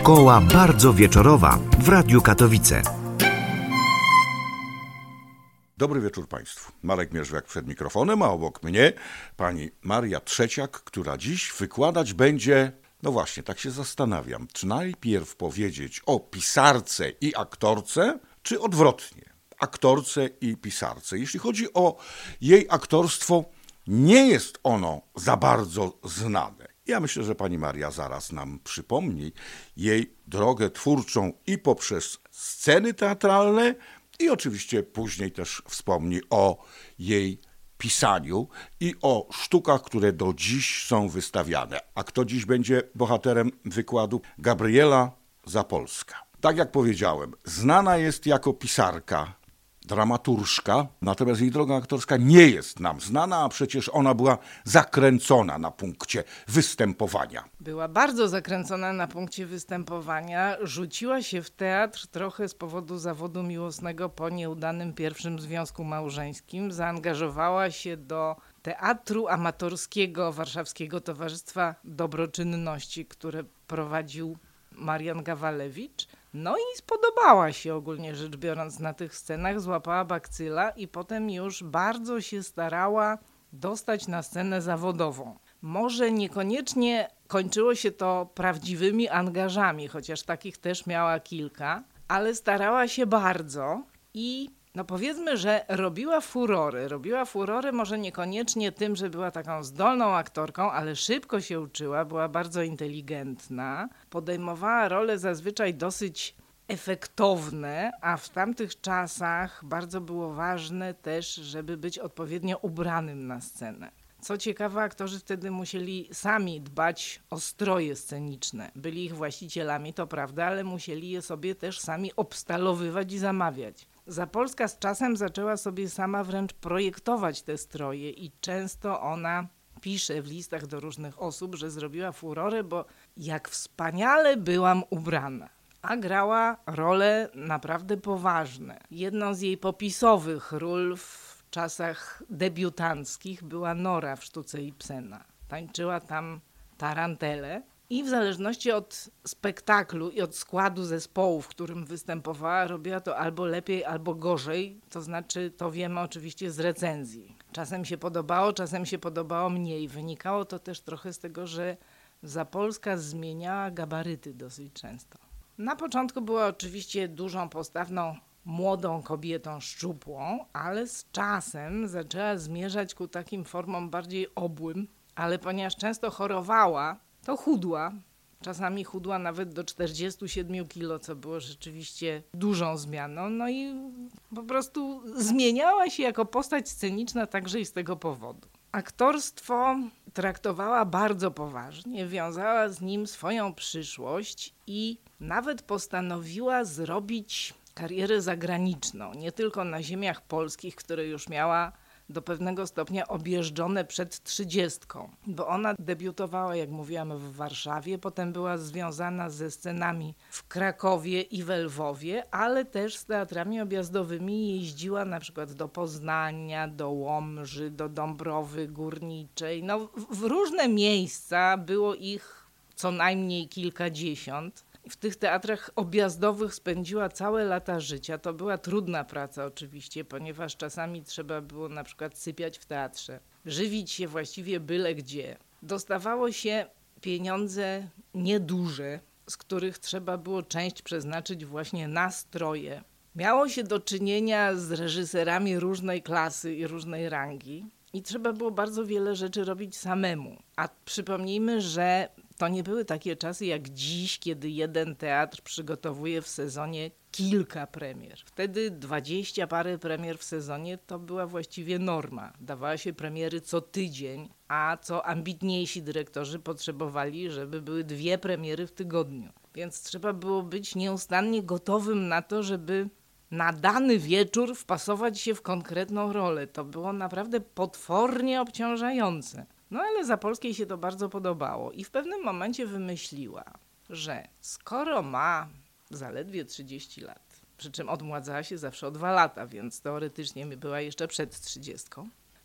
Szkoła bardzo wieczorowa w Radiu Katowice. Dobry wieczór Państwu. Marek Mierzwiak przed mikrofonem, a obok mnie pani Maria Trzeciak, która dziś wykładać będzie. No właśnie, tak się zastanawiam, czy najpierw powiedzieć o pisarce i aktorce, czy odwrotnie, aktorce i pisarce. Jeśli chodzi o jej aktorstwo, nie jest ono za bardzo znane. Ja myślę, że pani Maria zaraz nam przypomni jej drogę twórczą i poprzez sceny teatralne, i oczywiście później też wspomni o jej pisaniu i o sztukach, które do dziś są wystawiane. A kto dziś będzie bohaterem wykładu? Gabriela Zapolska. Tak jak powiedziałem, znana jest jako pisarka, dramaturżka, natomiast jej droga aktorska nie jest nam znana, a przecież ona była zakręcona na punkcie występowania. Była bardzo zakręcona na punkcie występowania. Rzuciła się w teatr trochę z powodu zawodu miłosnego po nieudanym pierwszym związku małżeńskim. Zaangażowała się do teatru amatorskiego Warszawskiego Towarzystwa Dobroczynności, które prowadził Marian Gawalewicz. No i spodobała się ogólnie rzecz biorąc na tych scenach, złapała bakcyla i potem już bardzo się starała dostać na scenę zawodową. Może niekoniecznie kończyło się to prawdziwymi angażami, chociaż takich też miała kilka, ale starała się bardzo i no powiedzmy, że robiła furory. Robiła furory może niekoniecznie tym, że była taką zdolną aktorką, ale szybko się uczyła, była bardzo inteligentna. Podejmowała role zazwyczaj dosyć efektowne, a w tamtych czasach bardzo było ważne też, żeby być odpowiednio ubranym na scenę. Co ciekawe, aktorzy wtedy musieli sami dbać o stroje sceniczne. Byli ich właścicielami, to prawda, ale musieli je sobie też sami obstalowywać i zamawiać. Zapolska z czasem zaczęła sobie sama wręcz projektować te stroje i często ona pisze w listach do różnych osób, że zrobiła furorę, bo jak wspaniale byłam ubrana. A grała role naprawdę poważne. Jedną z jej popisowych ról w czasach debiutanckich była Nora w sztuce Ibsena. Tańczyła tam tarantelę i w zależności od spektaklu i od składu zespołu, w którym występowała, robiła to albo lepiej, albo gorzej. To znaczy, to wiemy oczywiście z recenzji. Czasem się podobało, czasem się podobało mniej. Wynikało to też trochę z tego, że Zapolska zmieniała gabaryty dosyć często. Na początku była oczywiście dużą, postawną, młodą kobietą szczupłą, ale z czasem zaczęła zmierzać ku takim formom bardziej obłym, ale ponieważ często chorowała, to chudła. Czasami chudła nawet do 47 kilo, co było rzeczywiście dużą zmianą. No i po prostu zmieniała się jako postać sceniczna także i z tego powodu. Aktorstwo traktowała bardzo poważnie, wiązała z nim swoją przyszłość i nawet postanowiła zrobić karierę zagraniczną, nie tylko na ziemiach polskich, które już miała do pewnego stopnia objeżdżone przed trzydziestką, bo ona debiutowała, jak mówiłam, w Warszawie, potem była związana ze scenami w Krakowie i we Lwowie, ale też z teatrami objazdowymi jeździła na przykład do Poznania, do Łomży, do Dąbrowy Górniczej, no w różne miejsca, było ich co najmniej kilkadziesiąt w tych teatrach objazdowych spędziła całe lata życia. To była trudna praca oczywiście, ponieważ czasami trzeba było na przykład sypiać w teatrze, żywić się właściwie byle gdzie. Dostawało się pieniądze nieduże, z których trzeba było część przeznaczyć właśnie na stroje. Miało się do czynienia z reżyserami różnej klasy i różnej rangi. I trzeba było bardzo wiele rzeczy robić samemu. A przypomnijmy, że to nie były takie czasy jak dziś, kiedy jeden teatr przygotowuje w sezonie kilka premier. Wtedy dwadzieścia parę premier w sezonie to była właściwie norma. Dawała się premiery co tydzień, a co ambitniejsi dyrektorzy potrzebowali, żeby były dwie premiery w tygodniu. Więc trzeba było być nieustannie gotowym na to, żeby na dany wieczór wpasować się w konkretną rolę. To było naprawdę potwornie obciążające. No ale za Polskiej się to bardzo podobało i w pewnym momencie wymyśliła, że skoro ma zaledwie 30 lat, przy czym odmładzała się zawsze o dwa lata, więc teoretycznie była jeszcze przed 30.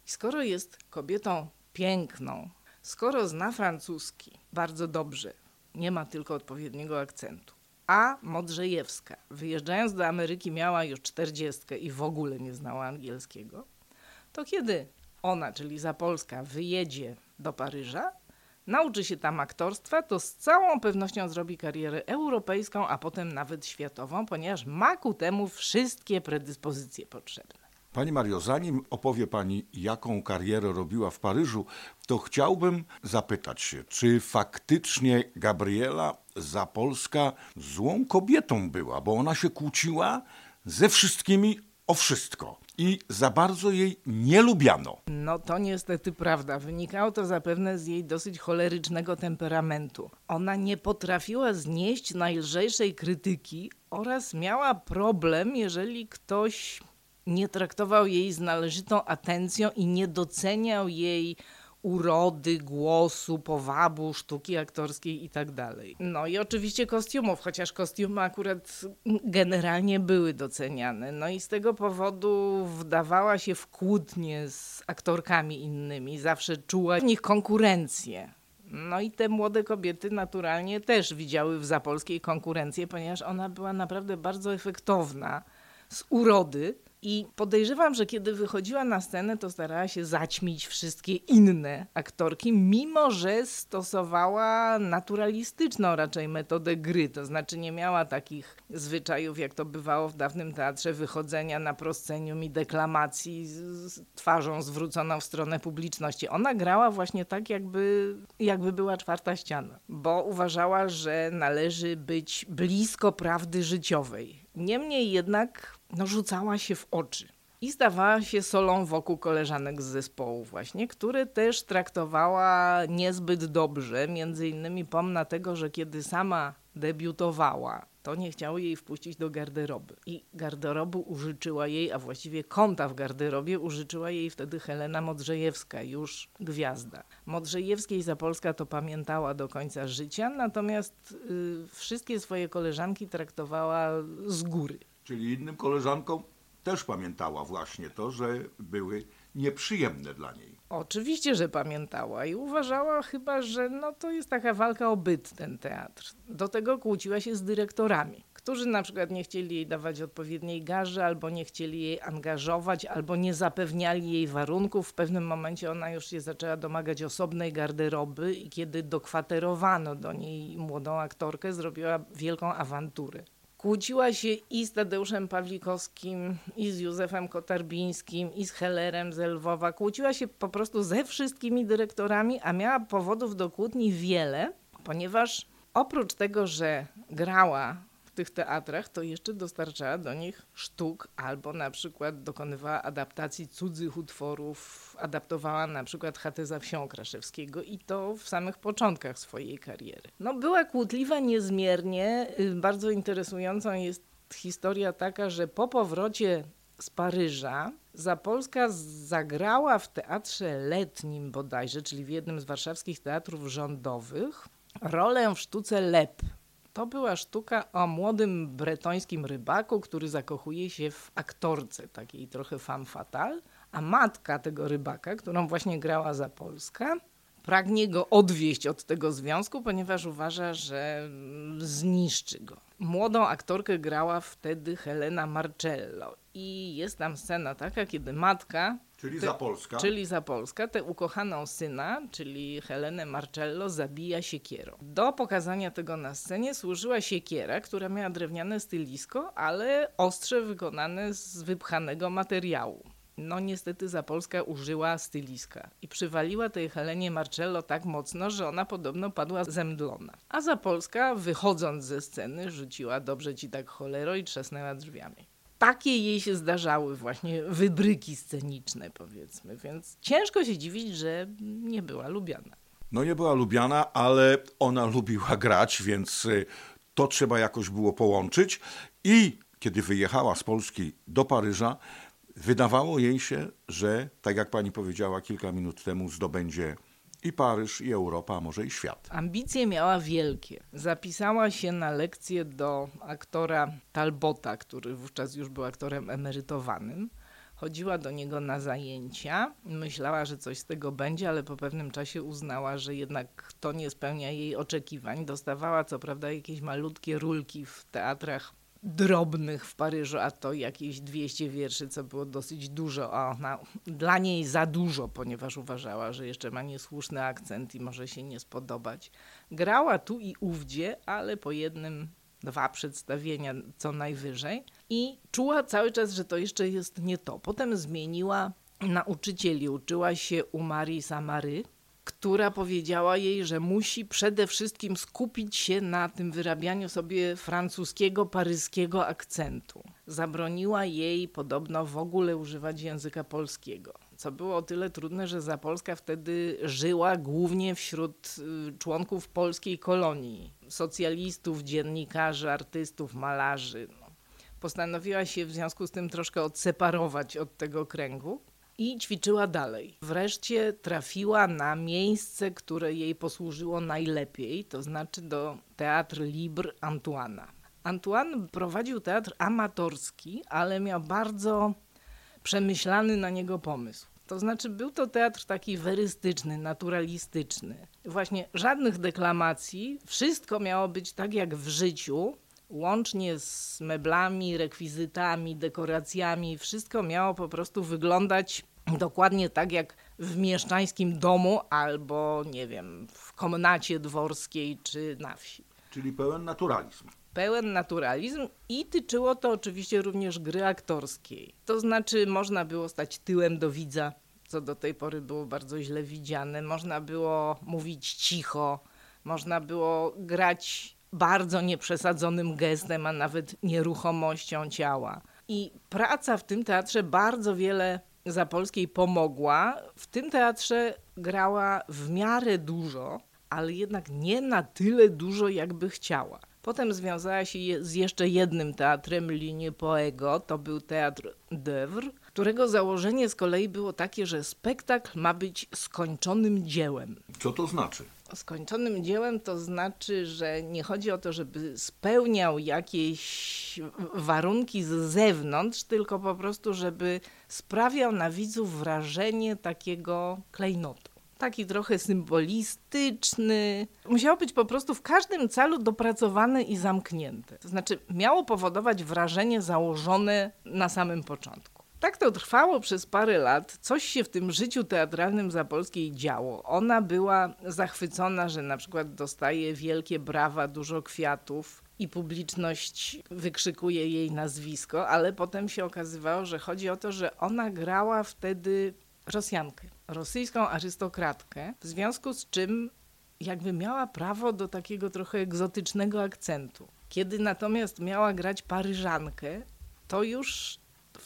I skoro jest kobietą piękną, skoro zna francuski bardzo dobrze, nie ma tylko odpowiedniego akcentu, a Modrzejewska, wyjeżdżając do Ameryki, miała już 40 i w ogóle nie znała angielskiego, to kiedy ona, czyli Zapolska, wyjedzie do Paryża, nauczy się tam aktorstwa, to z całą pewnością zrobi karierę europejską, a potem nawet światową, ponieważ ma ku temu wszystkie predyspozycje potrzebne. Pani Mario, zanim opowie Pani, jaką karierę robiła w Paryżu, to chciałbym zapytać się, czy faktycznie Gabriela Zapolska złą kobietą była, bo ona się kłóciła ze wszystkimi o wszystko i za bardzo jej nie lubiano. No to niestety prawda. Wynikało to zapewne z jej dosyć cholerycznego temperamentu. Ona nie potrafiła znieść najlżejszej krytyki oraz miała problem, jeżeli ktoś nie traktował jej z należytą atencją i nie doceniał jej urody, głosu, powabu, sztuki aktorskiej i tak dalej. No i oczywiście kostiumów, chociaż kostiumy akurat generalnie były doceniane. No i z tego powodu wdawała się w kłótnie z aktorkami innymi, zawsze czuła w nich konkurencję. No i te młode kobiety naturalnie też widziały w Zapolskiej konkurencję, ponieważ ona była naprawdę bardzo efektowna z urody i podejrzewam, że kiedy wychodziła na scenę, to starała się zaćmić wszystkie inne aktorki, mimo że stosowała naturalistyczną raczej metodę gry. To znaczy nie miała takich zwyczajów, jak to bywało w dawnym teatrze, wychodzenia na proscenium i deklamacji z twarzą zwróconą w stronę publiczności. Ona grała właśnie tak, jakby, jakby była czwarta ściana, bo uważała, że należy być blisko prawdy życiowej. Niemniej jednak no, rzucała się w oczy. I stawała się solą wokół koleżanek z zespołu właśnie, które też traktowała niezbyt dobrze. Między innymi pomna tego, że kiedy sama debiutowała, to nie chciało jej wpuścić do garderoby. I garderobu użyczyła jej, a właściwie kąta w garderobie użyczyła jej wtedy Helena Modrzejewska, już gwiazda. Modrzejewskiej Zapolska to pamiętała do końca życia, natomiast y, wszystkie swoje koleżanki traktowała z góry. Czyli innym koleżankom też pamiętała właśnie to, że były nieprzyjemne dla niej. Oczywiście, że pamiętała i uważała chyba, że no to jest taka walka o byt ten teatr. Do tego kłóciła się z dyrektorami, którzy na przykład nie chcieli jej dawać odpowiedniej garzy, albo nie chcieli jej angażować, albo nie zapewniali jej warunków. W pewnym momencie ona już się zaczęła domagać osobnej garderoby i kiedy dokwaterowano do niej młodą aktorkę, zrobiła wielką awanturę. Kłóciła się i z Tadeuszem Pawlikowskim, i z Józefem Kotarbińskim, i z Hellerem z Lwowa. Kłóciła się po prostu ze wszystkimi dyrektorami, a miała powodów do kłótni wiele, ponieważ oprócz tego, że grała tych teatrach, to jeszcze dostarczała do nich sztuk albo na przykład dokonywała adaptacji cudzych utworów, adaptowała na przykład Chatę za wsią Kraszewskiego i to w samych początkach swojej kariery. No była kłótliwa niezmiernie, y, bardzo interesującą jest historia taka, że po powrocie z Paryża Zapolska zagrała w teatrze letnim bodajże, czyli w jednym z warszawskich teatrów rządowych, rolę w sztuce Lep to była sztuka o młodym bretońskim rybaku, który zakochuje się w aktorce, takiej trochę femme fatale, a matka tego rybaka, którą właśnie grała za Polska, pragnie go odwieść od tego związku, ponieważ uważa, że zniszczy go. Młodą aktorkę grała wtedy Helena Marcello i jest tam scena taka, kiedy matka Czyli za Polska. Czyli za Polska. Tę ukochaną syna, czyli Helenę Marcello, zabija siekierą. Do pokazania tego na scenie służyła siekiera, która miała drewniane stylisko, ale ostrze wykonane z wypchanego materiału. no niestety Zapolska użyła styliska i przywaliła tej Helenie Marcello tak mocno, że ona podobno padła zemdlona. A Zapolska, wychodząc ze sceny, rzuciła dobrze ci tak cholero i trzasnęła drzwiami. Takie jej się zdarzały właśnie wybryki sceniczne, powiedzmy, więc ciężko się dziwić, że nie była lubiana. No nie była lubiana, ale ona lubiła grać, więc y, to trzeba jakoś było połączyć. I kiedy wyjechała z Polski do Paryża, wydawało jej się, że, tak jak pani powiedziała kilka minut temu, zdobędzie i Paryż, i Europa, a może i świat. Ambicje miała wielkie. Zapisała się na lekcję do aktora Talbota, który wówczas już był aktorem emerytowanym. Chodziła do niego na zajęcia, myślała, że coś z tego będzie, ale po pewnym czasie uznała, że jednak to nie spełnia jej oczekiwań. Dostawała co prawda jakieś malutkie rulki w teatrach drobnych w Paryżu, a to jakieś 200 wierszy, co było dosyć dużo, a ona, dla niej za dużo, ponieważ uważała, że jeszcze ma niesłuszny akcent i może się nie spodobać. Grała tu i ówdzie, ale po jednym, dwa przedstawienia co najwyżej i czuła cały czas, że to jeszcze jest nie to. Potem zmieniła nauczycieli, uczyła się u Marii Samary, która powiedziała jej, że musi przede wszystkim skupić się na tym wyrabianiu sobie francuskiego, paryskiego akcentu. Zabroniła jej podobno w ogóle używać języka polskiego, co było o tyle trudne, że Zapolska wtedy żyła głównie wśród y, członków polskiej kolonii, socjalistów, dziennikarzy, artystów, malarzy. No. Postanowiła się w związku z tym troszkę odseparować od tego kręgu i ćwiczyła dalej. Wreszcie trafiła na miejsce, które jej posłużyło najlepiej, to znaczy do Teatr Libre Antoana. Antoine prowadził teatr amatorski, ale miał bardzo przemyślany na niego pomysł. To znaczy, był to teatr taki werystyczny, naturalistyczny. Właśnie żadnych deklamacji, wszystko miało być tak jak w życiu, łącznie z meblami, rekwizytami, dekoracjami, wszystko miało po prostu wyglądać dokładnie tak jak w mieszczańskim domu albo, nie wiem, w komnacie dworskiej czy na wsi. Czyli pełen naturalizm. Pełen naturalizm i tyczyło to oczywiście również gry aktorskiej. To znaczy można było stać tyłem do widza, co do tej pory było bardzo źle widziane. Można było mówić cicho, można było grać bardzo nieprzesadzonym gestem, a nawet nieruchomością ciała. I praca w tym teatrze bardzo wiele Zapolskiej pomogła. W tym teatrze grała w miarę dużo, ale jednak nie na tyle dużo, jakby chciała. Potem związała się z jeszcze jednym teatrem Linie Poego, to był teatr d'oeuvre, którego założenie z kolei było takie, że spektakl ma być skończonym dziełem. Co to znaczy? Skończonym dziełem to znaczy, że nie chodzi o to, żeby spełniał jakieś warunki z zewnątrz, tylko po prostu, żeby sprawiał na widzów wrażenie takiego klejnotu. Taki trochę symbolistyczny. Musiało być po prostu w każdym celu dopracowane i zamknięte. To znaczy, miało powodować wrażenie założone na samym początku. Tak to trwało przez parę lat. Coś się w tym życiu teatralnym Zapolskiej działo. Ona była zachwycona, że na przykład dostaje wielkie brawa, dużo kwiatów i publiczność wykrzykuje jej nazwisko, ale potem się okazywało, że chodzi o to, że ona grała wtedy Rosjankę, rosyjską arystokratkę, w związku z czym jakby miała prawo do takiego trochę egzotycznego akcentu. Kiedy natomiast miała grać Paryżankę, to już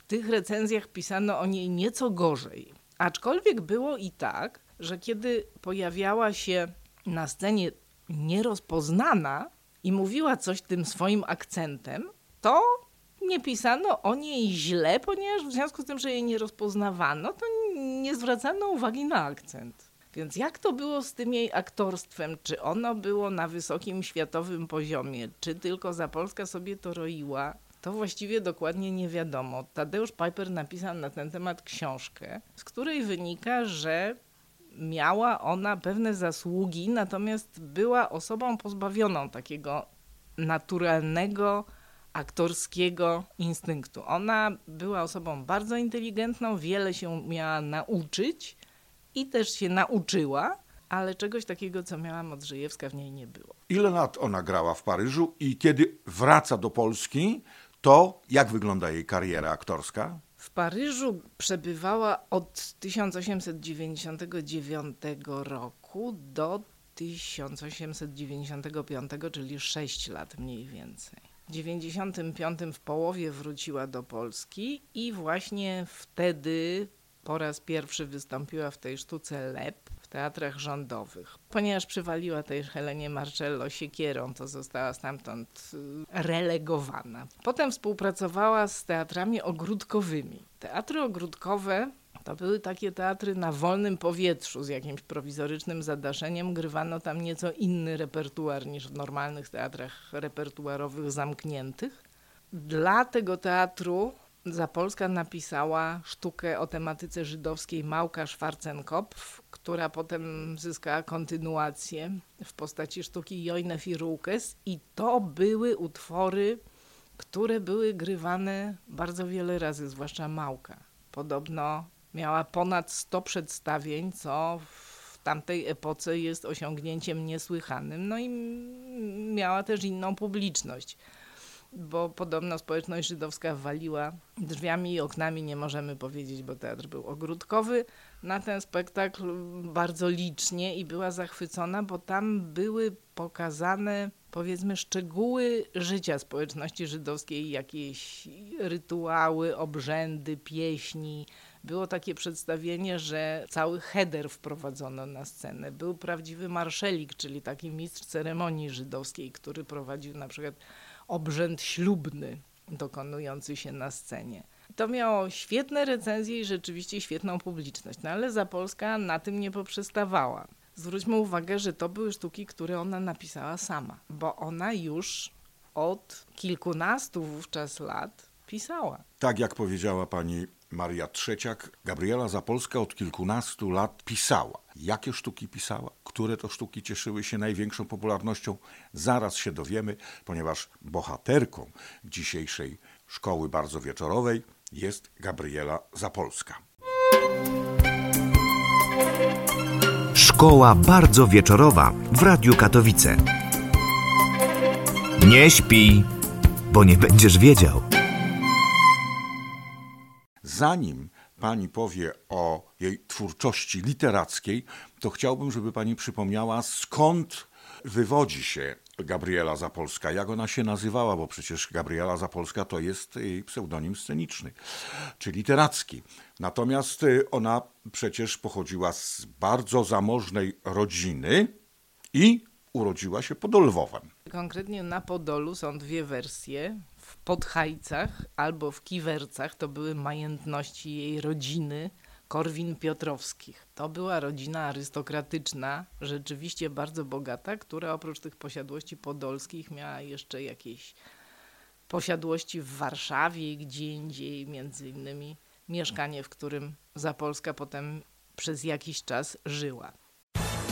tych recenzjach pisano o niej nieco gorzej. Aczkolwiek było i tak, że kiedy pojawiała się na scenie nierozpoznana i mówiła coś tym swoim akcentem, to nie pisano o niej źle, ponieważ w związku z tym, że jej nie rozpoznawano, to nie zwracano uwagi na akcent. Więc jak to było z tym jej aktorstwem? Czy ono było na wysokim światowym poziomie? Czy tylko Zapolska sobie to roiła? To właściwie dokładnie nie wiadomo. Tadeusz Piper napisał na ten temat książkę, z której wynika, że miała ona pewne zasługi, natomiast była osobą pozbawioną takiego naturalnego aktorskiego instynktu. Ona była osobą bardzo inteligentną, wiele się miała nauczyć i też się nauczyła, ale czegoś takiego, co miała Modrzejewska w niej nie było. Ile lat ona grała w Paryżu i kiedy wraca do Polski, to jak wygląda jej kariera aktorska? W Paryżu przebywała od 1899 roku do 1895, czyli 6 lat mniej więcej. W 95 w połowie wróciła do Polski i właśnie wtedy po raz pierwszy wystąpiła w tej sztuce Lep teatrach rządowych. Ponieważ przywaliła tej Helenie Marcello siekierą, to została stamtąd y, relegowana. Potem współpracowała z teatrami ogródkowymi. Teatry ogródkowe to były takie teatry na wolnym powietrzu z jakimś prowizorycznym zadaszeniem. Grywano tam nieco inny repertuar niż w normalnych teatrach repertuarowych zamkniętych. Dla tego teatru Zapolska napisała sztukę o tematyce żydowskiej Małka Schwarzenkopf, która potem zyskała kontynuację w postaci sztuki Jojne Firukes i to były utwory, które były grywane bardzo wiele razy, zwłaszcza Małka. Podobno miała ponad 100 przedstawień, co w tamtej epoce jest osiągnięciem niesłychanym. No i miała też inną publiczność bo podobno społeczność żydowska waliła drzwiami i oknami, nie możemy powiedzieć, bo teatr był ogródkowy, na ten spektakl bardzo licznie i była zachwycona, bo tam były pokazane powiedzmy szczegóły życia społeczności żydowskiej, jakieś rytuały, obrzędy, pieśni. Było takie przedstawienie, że cały heder wprowadzono na scenę. Był prawdziwy marszelik, czyli taki mistrz ceremonii żydowskiej, który prowadził na przykład obrzęd ślubny dokonujący się na scenie. To miało świetne recenzje i rzeczywiście świetną publiczność, no ale Zapolska na tym nie poprzestawała. Zwróćmy uwagę, że to były sztuki, które ona napisała sama, bo ona już od kilkunastu wówczas lat pisała. Tak jak powiedziała pani Maria Trzeciak, Gabriela Zapolska od kilkunastu lat pisała. Jakie sztuki pisała? Które to sztuki cieszyły się największą popularnością? Zaraz się dowiemy, ponieważ bohaterką dzisiejszej szkoły bardzo wieczorowej jest Gabriela Zapolska. Szkoła bardzo wieczorowa w Radiu Katowice. Nie śpi, bo nie będziesz wiedział. Zanim pani powie o jej twórczości literackiej, to chciałbym, żeby pani przypomniała, skąd wywodzi się Gabriela Zapolska, jak ona się nazywała, bo przecież Gabriela Zapolska to jest jej pseudonim sceniczny, czy literacki. Natomiast y, ona przecież pochodziła z bardzo zamożnej rodziny i urodziła się pod Lwowem. Konkretnie na Podolu są dwie wersje. W Podhajcach albo w Kiwercach to były majętności jej rodziny Korwin-Piotrowskich. To była rodzina arystokratyczna, rzeczywiście bardzo bogata, która oprócz tych posiadłości podolskich miała jeszcze jakieś posiadłości w Warszawie i gdzie indziej, między innymi mieszkanie, w którym Zapolska potem przez jakiś czas żyła.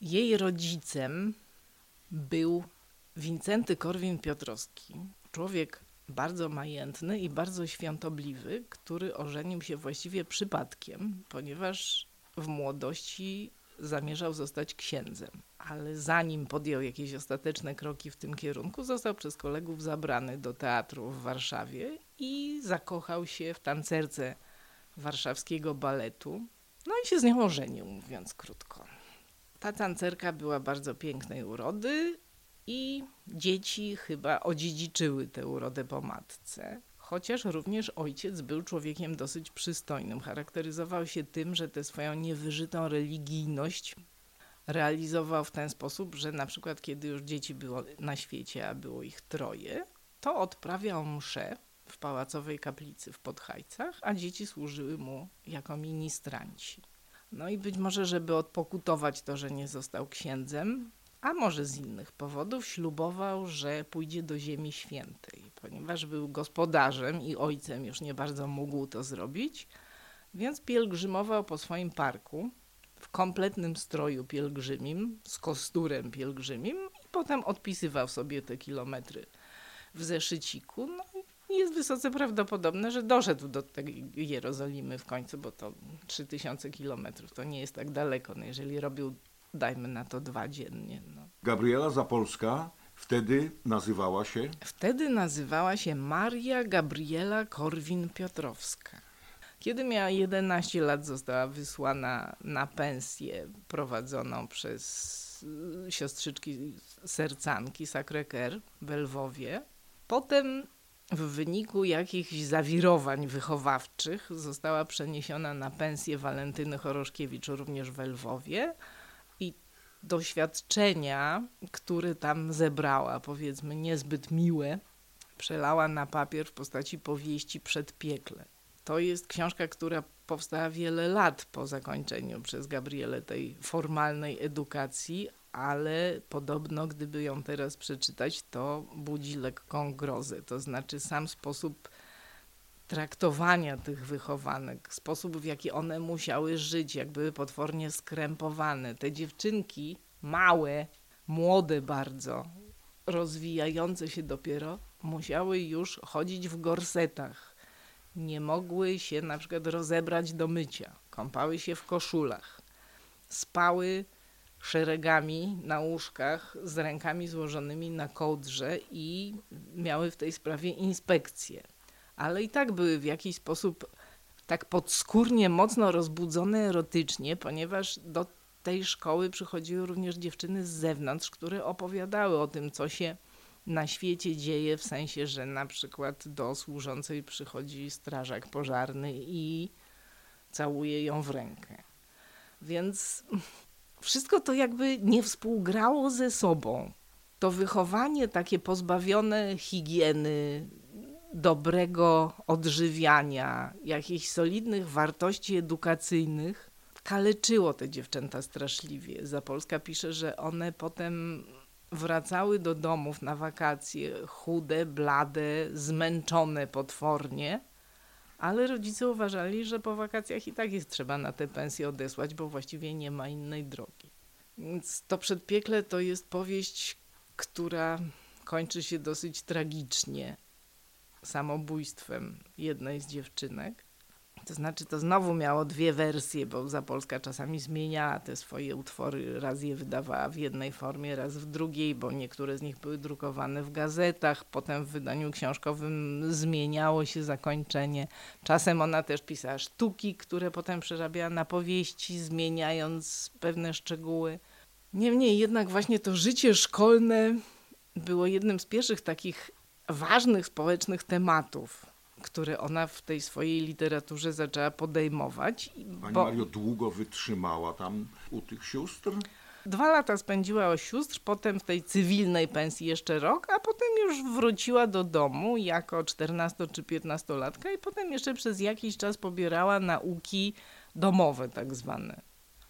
Jej rodzicem był Wincenty Korwin-Piotrowski, człowiek bardzo majętny i bardzo świątobliwy, który ożenił się właściwie przypadkiem, ponieważ w młodości zamierzał zostać księdzem. Ale zanim podjął jakieś ostateczne kroki w tym kierunku, został przez kolegów zabrany do teatru w Warszawie i zakochał się w tancerce warszawskiego baletu. No i się z nią ożenił, mówiąc krótko. Ta tancerka była bardzo pięknej urody i dzieci chyba odziedziczyły tę urodę po matce. chociaż również ojciec był człowiekiem dosyć przystojnym. Charakteryzował się tym, że tę swoją niewyżytą religijność realizował w ten sposób, że na przykład kiedy już dzieci było na świecie, a było ich troje, to odprawiał mszę w pałacowej kaplicy w Podhajcach, a dzieci służyły mu jako ministranci. No i być może, żeby odpokutować to, że nie został księdzem, a może z innych powodów, ślubował, że pójdzie do Ziemi Świętej, ponieważ był gospodarzem i ojcem już nie bardzo mógł to zrobić, więc pielgrzymował po swoim parku w kompletnym stroju pielgrzymim, z kosturem pielgrzymim i potem odpisywał sobie te kilometry w zeszyciku. No jest wysoce prawdopodobne, że doszedł do tej Jerozolimy w końcu, bo to 3000 kilometrów to nie jest tak daleko. No jeżeli robił, dajmy na to dwa dziennie. No. Gabriela Zapolska wtedy nazywała się Wtedy nazywała się Maria Gabriela Korwin-Piotrowska. Kiedy miała 11 lat, została wysłana na pensję prowadzoną przez y, siostrzyczki sercanki Sacré-Cœur w Lwowie. Potem w wyniku jakichś zawirowań wychowawczych została przeniesiona na pensję Walentyny Choroszkiewicz również w Lwowie i doświadczenia, które tam zebrała, powiedzmy niezbyt miłe, przelała na papier w postaci powieści Przedpiekle. To jest książka, która powstała wiele lat po zakończeniu przez Gabrielę tej formalnej edukacji, ale podobno gdyby ją teraz przeczytać, to budzi lekką grozę. To znaczy sam sposób traktowania tych wychowanek, sposób w jaki one musiały żyć, jak były potwornie skrępowane. Te dziewczynki, małe, młode bardzo, rozwijające się dopiero, musiały już chodzić w gorsetach. Nie mogły się na przykład rozebrać do mycia, kąpały się w koszulach, spały szeregami na łóżkach z rękami złożonymi na kołdrze i miały w tej sprawie inspekcję. Ale i tak były w jakiś sposób tak podskórnie mocno rozbudzone erotycznie, ponieważ do tej szkoły przychodziły również dziewczyny z zewnątrz, które opowiadały o tym, co się na świecie dzieje, w sensie, że na przykład do służącej przychodzi strażak pożarny i całuje ją w rękę. Więc wszystko to jakby nie współgrało ze sobą. To wychowanie takie pozbawione higieny, dobrego odżywiania, jakichś solidnych wartości edukacyjnych, kaleczyło te dziewczęta straszliwie. Zapolska pisze, że one potem wracały do domów na wakacje chude, blade, zmęczone potwornie, ale rodzice uważali, że po wakacjach i tak jest trzeba na tę pensję odesłać, bo właściwie nie ma innej drogi. Więc to przedpiekle to jest powieść, która kończy się dosyć tragicznie samobójstwem jednej z dziewczynek. To znaczy, to znowu miało dwie wersje, bo Zapolska czasami zmieniała te swoje utwory. Raz je wydawała w jednej formie, raz w drugiej, bo niektóre z nich były drukowane w gazetach. Potem w wydaniu książkowym zmieniało się zakończenie. Czasem ona też pisała sztuki, które potem przerabiała na powieści, zmieniając pewne szczegóły. Niemniej jednak właśnie to życie szkolne było jednym z pierwszych takich ważnych społecznych tematów, które ona w tej swojej literaturze zaczęła podejmować. Pani bo Mario długo wytrzymała tam u tych sióstr. Dwa lata spędziła o sióstr, potem w tej cywilnej pensji jeszcze rok, a potem już wróciła do domu jako 14 czy 15-latka i potem jeszcze przez jakiś czas pobierała nauki domowe tak zwane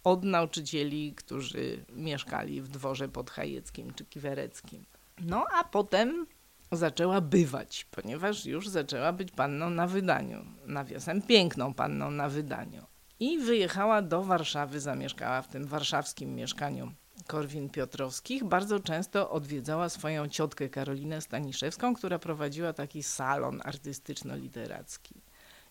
od nauczycieli, którzy mieszkali w dworze podchajeckim czy kiwereckim. No a potem zaczęła bywać, ponieważ już zaczęła być panną na wydaniu, nawiasem piękną panną na wydaniu. I wyjechała do Warszawy, zamieszkała w tym warszawskim mieszkaniu Korwin-Piotrowskich. Bardzo często odwiedzała swoją ciotkę Karolinę Staniszewską, która prowadziła taki salon artystyczno-literacki.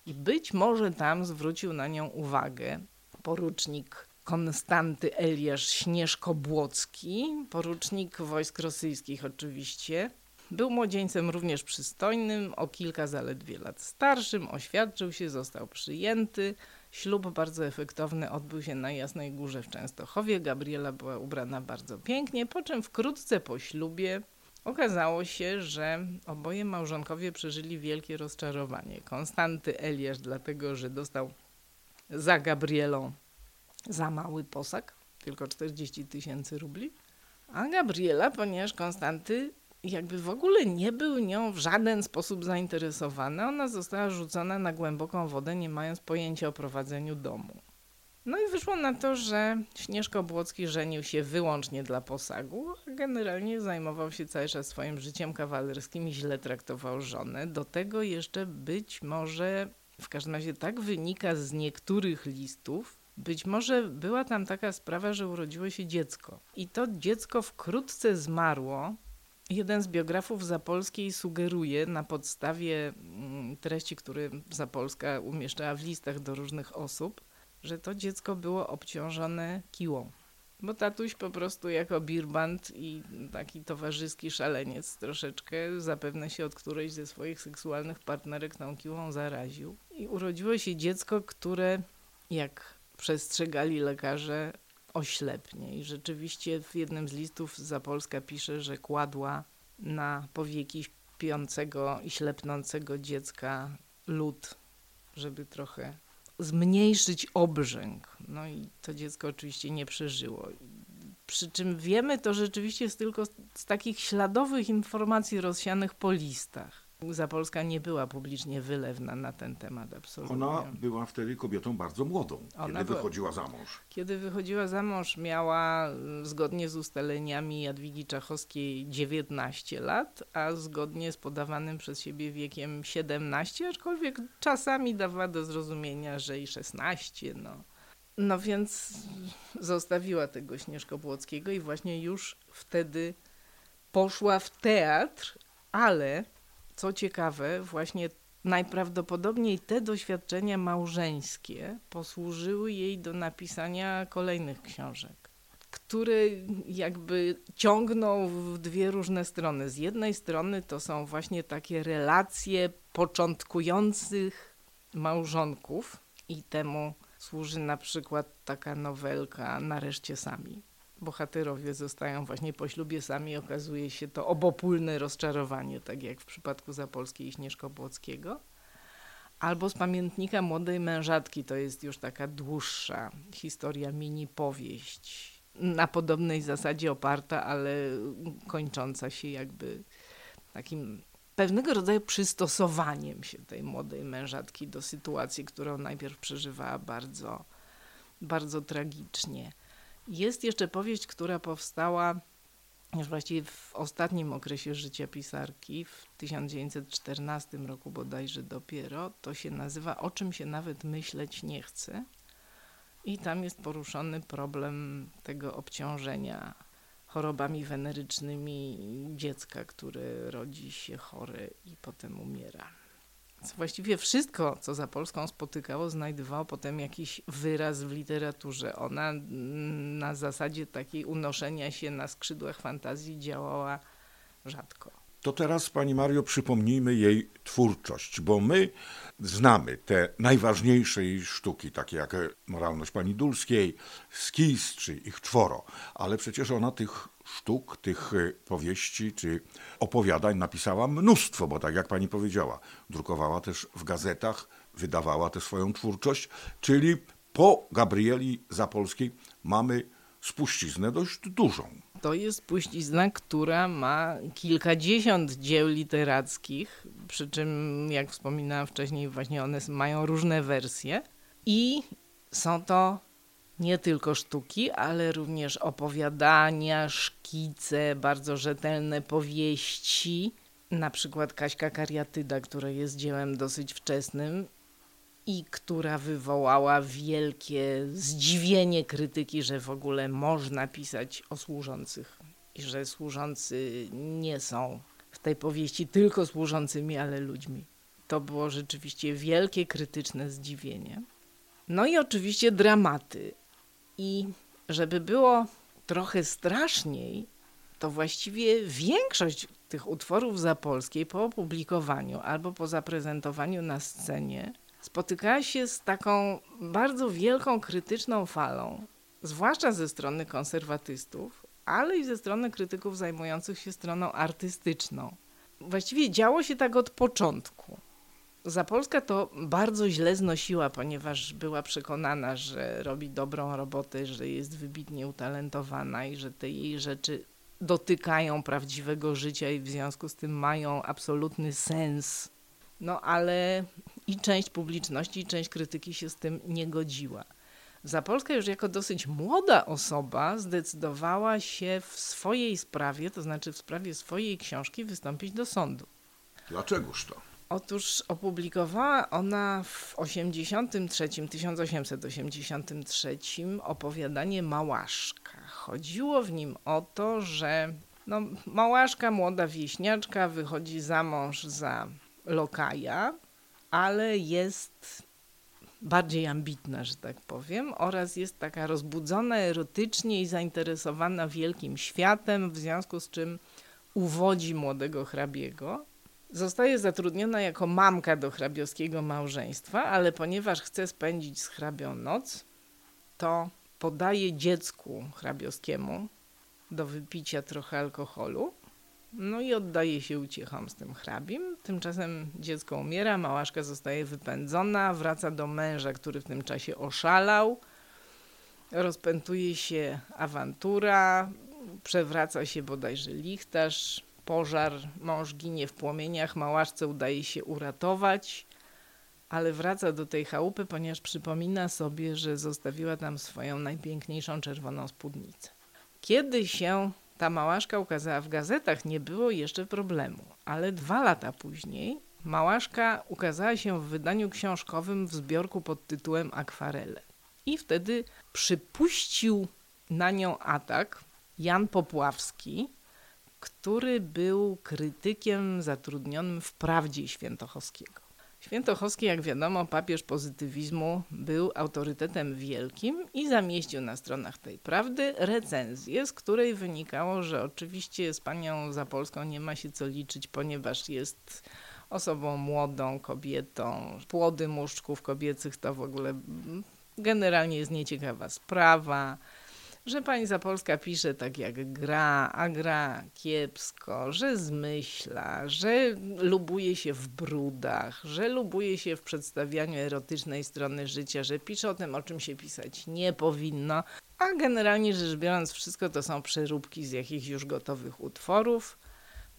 I być może tam zwrócił na nią uwagę porucznik Konstanty Eliasz Śnieżko-Błocki, porucznik wojsk rosyjskich oczywiście, był młodzieńcem również przystojnym, o kilka zaledwie lat starszym, oświadczył się, został przyjęty. Ślub bardzo efektowny odbył się na Jasnej Górze w Częstochowie. Gabriela była ubrana bardzo pięknie, po czym wkrótce po ślubie Okazało się, że oboje małżonkowie przeżyli wielkie rozczarowanie. Konstanty Eliasz dlatego, że dostał za Gabrielą za mały posag, tylko 40 tysięcy rubli, a Gabriela, ponieważ Konstanty jakby w ogóle nie był nią w żaden sposób zainteresowany, ona została rzucona na głęboką wodę, nie mając pojęcia o prowadzeniu domu. No i wyszło na to, że Śnieżko Błocki żenił się wyłącznie dla posagu, a generalnie zajmował się cały czas swoim życiem kawalerskim i źle traktował żonę. Do tego jeszcze być może, w każdym razie tak wynika z niektórych listów, być może była tam taka sprawa, że urodziło się dziecko. I to dziecko wkrótce zmarło. Jeden z biografów Zapolskiej sugeruje na podstawie mm, treści, które Zapolska umieszczała w listach do różnych osób, że to dziecko było obciążone kiłą. Bo tatuś po prostu jako birbant i taki towarzyski szaleniec troszeczkę zapewne się od którejś ze swoich seksualnych partnerek tą kiłą zaraził. I urodziło się dziecko, które jak przestrzegali lekarze oślepnie. I rzeczywiście w jednym z listów Zapolska pisze, że kładła na powieki śpiącego i ślepnącego dziecka lód, żeby trochę zmniejszyć obrzęk. No i to dziecko oczywiście nie przeżyło. Przy czym wiemy to rzeczywiście tylko z, takich śladowych informacji rozsianych po listach. Zapolska nie była publicznie wylewna na ten temat absolutnie. Ona była wtedy kobietą bardzo młodą, Ona kiedy była- wychodziła za mąż. Kiedy wychodziła za mąż, miała y, zgodnie z ustaleniami Jadwigi Czachowskiej 19 lat, a zgodnie z podawanym przez siebie wiekiem 17, aczkolwiek czasami dawała do zrozumienia, że i 16. No, no więc zostawiła tego Śnieżko Błockiego i właśnie już wtedy poszła w teatr, ale co ciekawe, właśnie najprawdopodobniej te doświadczenia małżeńskie posłużyły jej do napisania kolejnych książek, które jakby ciągną w dwie różne strony. Z jednej strony to są właśnie takie relacje początkujących małżonków i temu służy na przykład taka nowelka Nareszcie sami. Bohaterowie zostają właśnie po ślubie sami, okazuje się to obopólne rozczarowanie, tak jak w przypadku Zapolskiej i Śnieżko-Błockiego. Albo z pamiętnika młodej mężatki, to jest już taka dłuższa historia, mini powieść, na podobnej zasadzie oparta, ale kończąca się jakby takim pewnego rodzaju przystosowaniem się tej młodej mężatki do sytuacji, którą najpierw przeżywała bardzo, bardzo tragicznie. Jest jeszcze powieść, która powstała już właściwie w ostatnim okresie życia pisarki, w 1914 roku bodajże dopiero. To się nazywa O czym się nawet myśleć nie chce. I tam jest poruszony problem tego obciążenia chorobami wenerycznymi dziecka, które rodzi się chore i potem umiera. Więc Właściwie wszystko, co za Polską spotykało, znajdowało potem jakiś wyraz w literaturze. Ona mm, na zasadzie takiej unoszenia się na skrzydłach fantazji działała rzadko. To teraz, Pani Mario, przypomnijmy jej twórczość, bo my znamy te najważniejsze jej sztuki, takie jak Moralność Pani Dulskiej, Skis czy Ich czworo, ale przecież ona tych sztuk, tych powieści czy opowiadań napisała mnóstwo, bo tak jak Pani powiedziała, drukowała też w gazetach, wydawała tę swoją twórczość, czyli po Gabrieli Zapolskiej mamy spuściznę dość dużą. To jest puścizna, która ma kilkadziesiąt dzieł literackich, przy czym, jak wspominałam wcześniej, właśnie one mają różne wersje. I są to nie tylko sztuki, ale również opowiadania, szkice, bardzo rzetelne powieści. Na przykład Kaśka Kariatyda, która jest dziełem dosyć wczesnym i która wywołała wielkie zdziwienie krytyki, że w ogóle można pisać o służących i że służący nie są w tej powieści tylko służącymi, ale ludźmi. To było rzeczywiście wielkie krytyczne zdziwienie. No i oczywiście dramaty. I żeby było trochę straszniej, to właściwie większość tych utworów zapolskiej po opublikowaniu albo po zaprezentowaniu na scenie spotykała się z taką bardzo wielką krytyczną falą, zwłaszcza ze strony konserwatystów, ale i ze strony krytyków zajmujących się stroną artystyczną. Właściwie działo się tak od początku. Zapolska to bardzo źle znosiła, ponieważ była przekonana, że robi dobrą robotę, że jest wybitnie utalentowana i że te jej rzeczy dotykają prawdziwego życia i w związku z tym mają absolutny sens. No ale i część publiczności, i część krytyki się z tym nie godziła. Zapolska już jako dosyć młoda osoba zdecydowała się w swojej sprawie, to znaczy w sprawie swojej książki, wystąpić do sądu. Dlaczegoż to? Otóż opublikowała ona w 83, 1883 opowiadanie Małaszka. Chodziło w nim o to, że no, Małaszka, młoda wieśniaczka, wychodzi za mąż za lokaja, ale jest bardziej ambitna, że tak powiem, oraz jest taka rozbudzona erotycznie i zainteresowana wielkim światem, w związku z czym uwodzi młodego hrabiego. Zostaje zatrudniona jako mamka do hrabiowskiego małżeństwa, ale ponieważ chce spędzić z hrabią noc, to podaje dziecku hrabiowskiemu do wypicia trochę alkoholu, no i oddaje się uciechom z tym hrabim. Tymczasem dziecko umiera, małaszka zostaje wypędzona, wraca do męża, który w tym czasie oszalał. Rozpętuje się awantura, przewraca się bodajże lichtarz, pożar, mąż ginie w płomieniach, małaszce udaje się uratować, ale wraca do tej chałupy, ponieważ przypomina sobie, że zostawiła tam swoją najpiękniejszą czerwoną spódnicę. Kiedy się ta małaszka ukazała w gazetach, nie było jeszcze problemu, ale dwa lata później małaszka ukazała się w wydaniu książkowym w zbiorku pod tytułem Akwarele. I wtedy przypuścił na nią atak Jan Popławski, który był krytykiem zatrudnionym w Prawdzie Świętochowskiego. Świętochowski, jak wiadomo, papież pozytywizmu, był autorytetem wielkim i zamieścił na stronach tej prawdy recenzję, z której wynikało, że oczywiście z panią Zapolską nie ma się co liczyć, ponieważ jest osobą młodą, kobietą. Płody muszczków kobiecych to w ogóle generalnie jest nieciekawa sprawa że pani Zapolska pisze tak jak gra, a gra kiepsko, że zmyśla, że lubuje się w brudach, że lubuje się w przedstawianiu erotycznej strony życia, że pisze o tym, o czym się pisać nie powinno, a generalnie rzecz biorąc wszystko to są przeróbki z jakichś już gotowych utworów.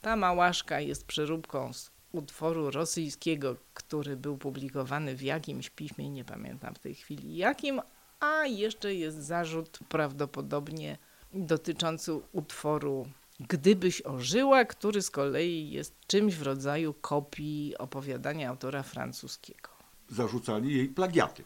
Ta małaszka jest przeróbką z utworu rosyjskiego, który był publikowany w jakimś piśmie, nie pamiętam w tej chwili jakim, a jeszcze jest zarzut prawdopodobnie dotyczący utworu Gdybyś ożyła, który z kolei jest czymś w rodzaju kopii opowiadania autora francuskiego. Zarzucali jej plagiaty.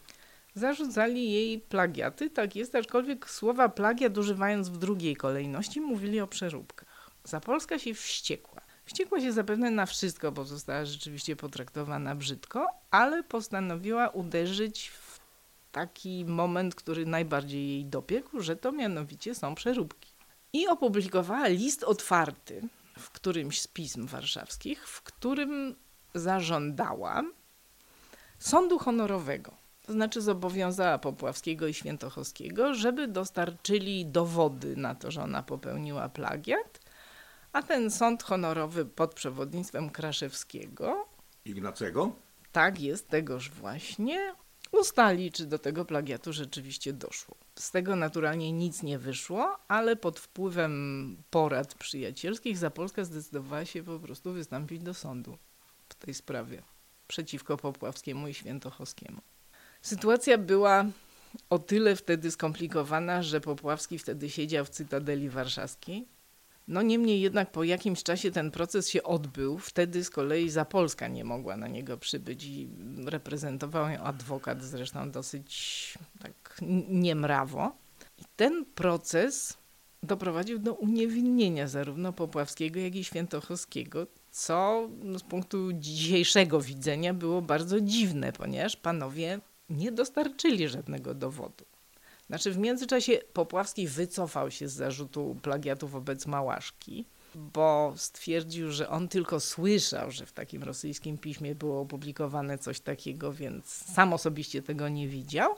Zarzucali jej plagiaty, tak jest, aczkolwiek słowa plagiat używając w drugiej kolejności mówili o przeróbkach. Zapolska się wściekła. Wściekła się zapewne na wszystko, bo została rzeczywiście potraktowana brzydko, ale postanowiła uderzyć w taki moment, który najbardziej jej dopiekł, że to mianowicie są przeróbki. I opublikowała list otwarty w którymś z pism warszawskich, w którym zażądała sądu honorowego. To znaczy zobowiązała Popławskiego i Świętochowskiego, żeby dostarczyli dowody na to, że ona popełniła plagiat, a ten sąd honorowy pod przewodnictwem Kraszewskiego Ignacego? Tak jest, tegoż właśnie ustali, czy do tego plagiatu rzeczywiście doszło. Z tego naturalnie nic nie wyszło, ale pod wpływem porad przyjacielskich Zapolska zdecydowała się po prostu wystąpić do sądu w tej sprawie przeciwko Popławskiemu i Świętochowskiemu. Sytuacja była o tyle wtedy skomplikowana, że Popławski wtedy siedział w Cytadeli Warszawskiej, no niemniej jednak po jakimś czasie ten proces się odbył. Wtedy z kolei Zapolska nie mogła na niego przybyć i reprezentował ją adwokat, zresztą dosyć tak niemrawo. I ten proces doprowadził do uniewinnienia zarówno Popławskiego, jak i Świętochowskiego, co no, z punktu dzisiejszego widzenia było bardzo dziwne, ponieważ panowie nie dostarczyli żadnego dowodu. Znaczy w międzyczasie Popławski wycofał się z zarzutu plagiatu wobec Małaszki, bo stwierdził, że on tylko słyszał, że w takim rosyjskim piśmie było opublikowane coś takiego, więc sam osobiście tego nie widział.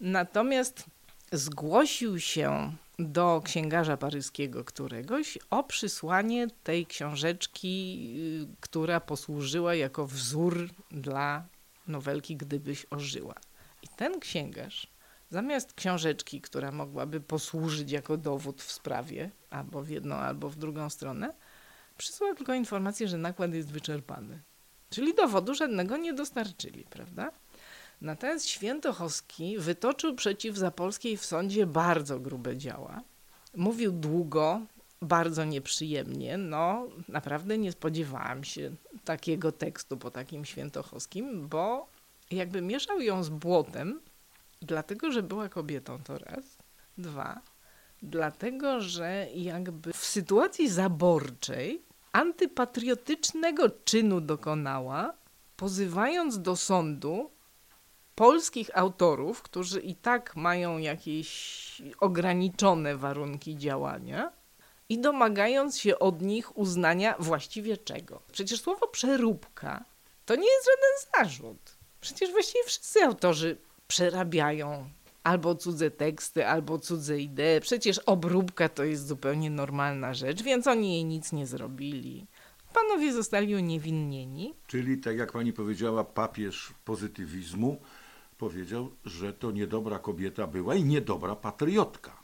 Natomiast zgłosił się do księgarza paryskiego któregoś o przysłanie tej książeczki, y, która posłużyła jako wzór dla nowelki Gdybyś ożyła. I ten księgarz, zamiast książeczki, która mogłaby posłużyć jako dowód w sprawie, albo w jedną, albo w drugą stronę, przysłał tylko informację, że nakład jest wyczerpany. Czyli dowodu żadnego nie dostarczyli, prawda? Natomiast Świętochowski wytoczył przeciw Zapolskiej w sądzie bardzo grube działa. Mówił długo, bardzo nieprzyjemnie. No, naprawdę nie spodziewałam się takiego tekstu po takim Świętochowskim, bo jakby mieszał ją z błotem, dlatego że była kobietą to raz. Dwa, dlatego że jakby w sytuacji zaborczej antypatriotycznego czynu dokonała, pozywając do sądu polskich autorów, którzy i tak mają jakieś ograniczone warunki działania i domagając się od nich uznania właściwie czego. Przecież słowo przeróbka to nie jest żaden zarzut. Przecież właściwie wszyscy autorzy przerabiają albo cudze teksty, albo cudze idee. Przecież obróbka to jest zupełnie normalna rzecz, więc oni jej nic nie zrobili. Panowie zostali uniewinnieni. Czyli, tak jak pani powiedziała, papież pozytywizmu powiedział, że to niedobra kobieta była i niedobra patriotka.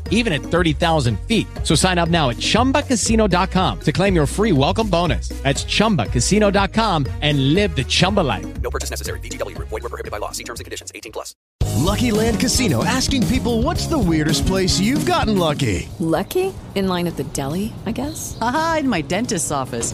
even at 30,000 feet. So sign up now at chumbacasino.com to claim your free welcome bonus. That's chumbacasino.com and live the Chumba life. No purchase necessary. VGW Group. Void were prohibited by law. See terms and conditions. 18 plus. Lucky Land Casino asking people what's the weirdest place you've gotten lucky? Lucky? In line at the deli, I guess? Aha, in my dentist's office.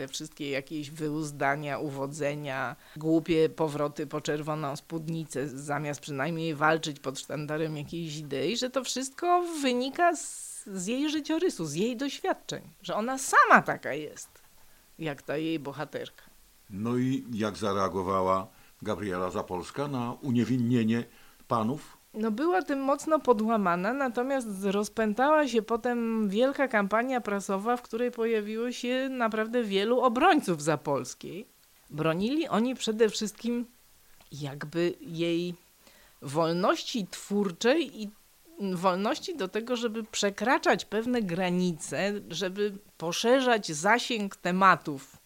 te wszystkie jakieś wyuzdania, uwodzenia, głupie powroty po czerwoną spódnicę, zamiast przynajmniej walczyć pod sztandarem jakiejś idei, że to wszystko wynika z, z jej życiorysu, z jej doświadczeń, że ona sama taka jest, jak ta jej bohaterka. No i jak zareagowała Gabriela Zapolska na uniewinnienie panów? No była tym mocno podłamana, natomiast rozpętała się potem wielka kampania prasowa, w której pojawiło się naprawdę wielu obrońców Zapolskiej. Bronili oni przede wszystkim jakby jej wolności twórczej i wolności do tego, żeby przekraczać pewne granice, żeby poszerzać zasięg tematów,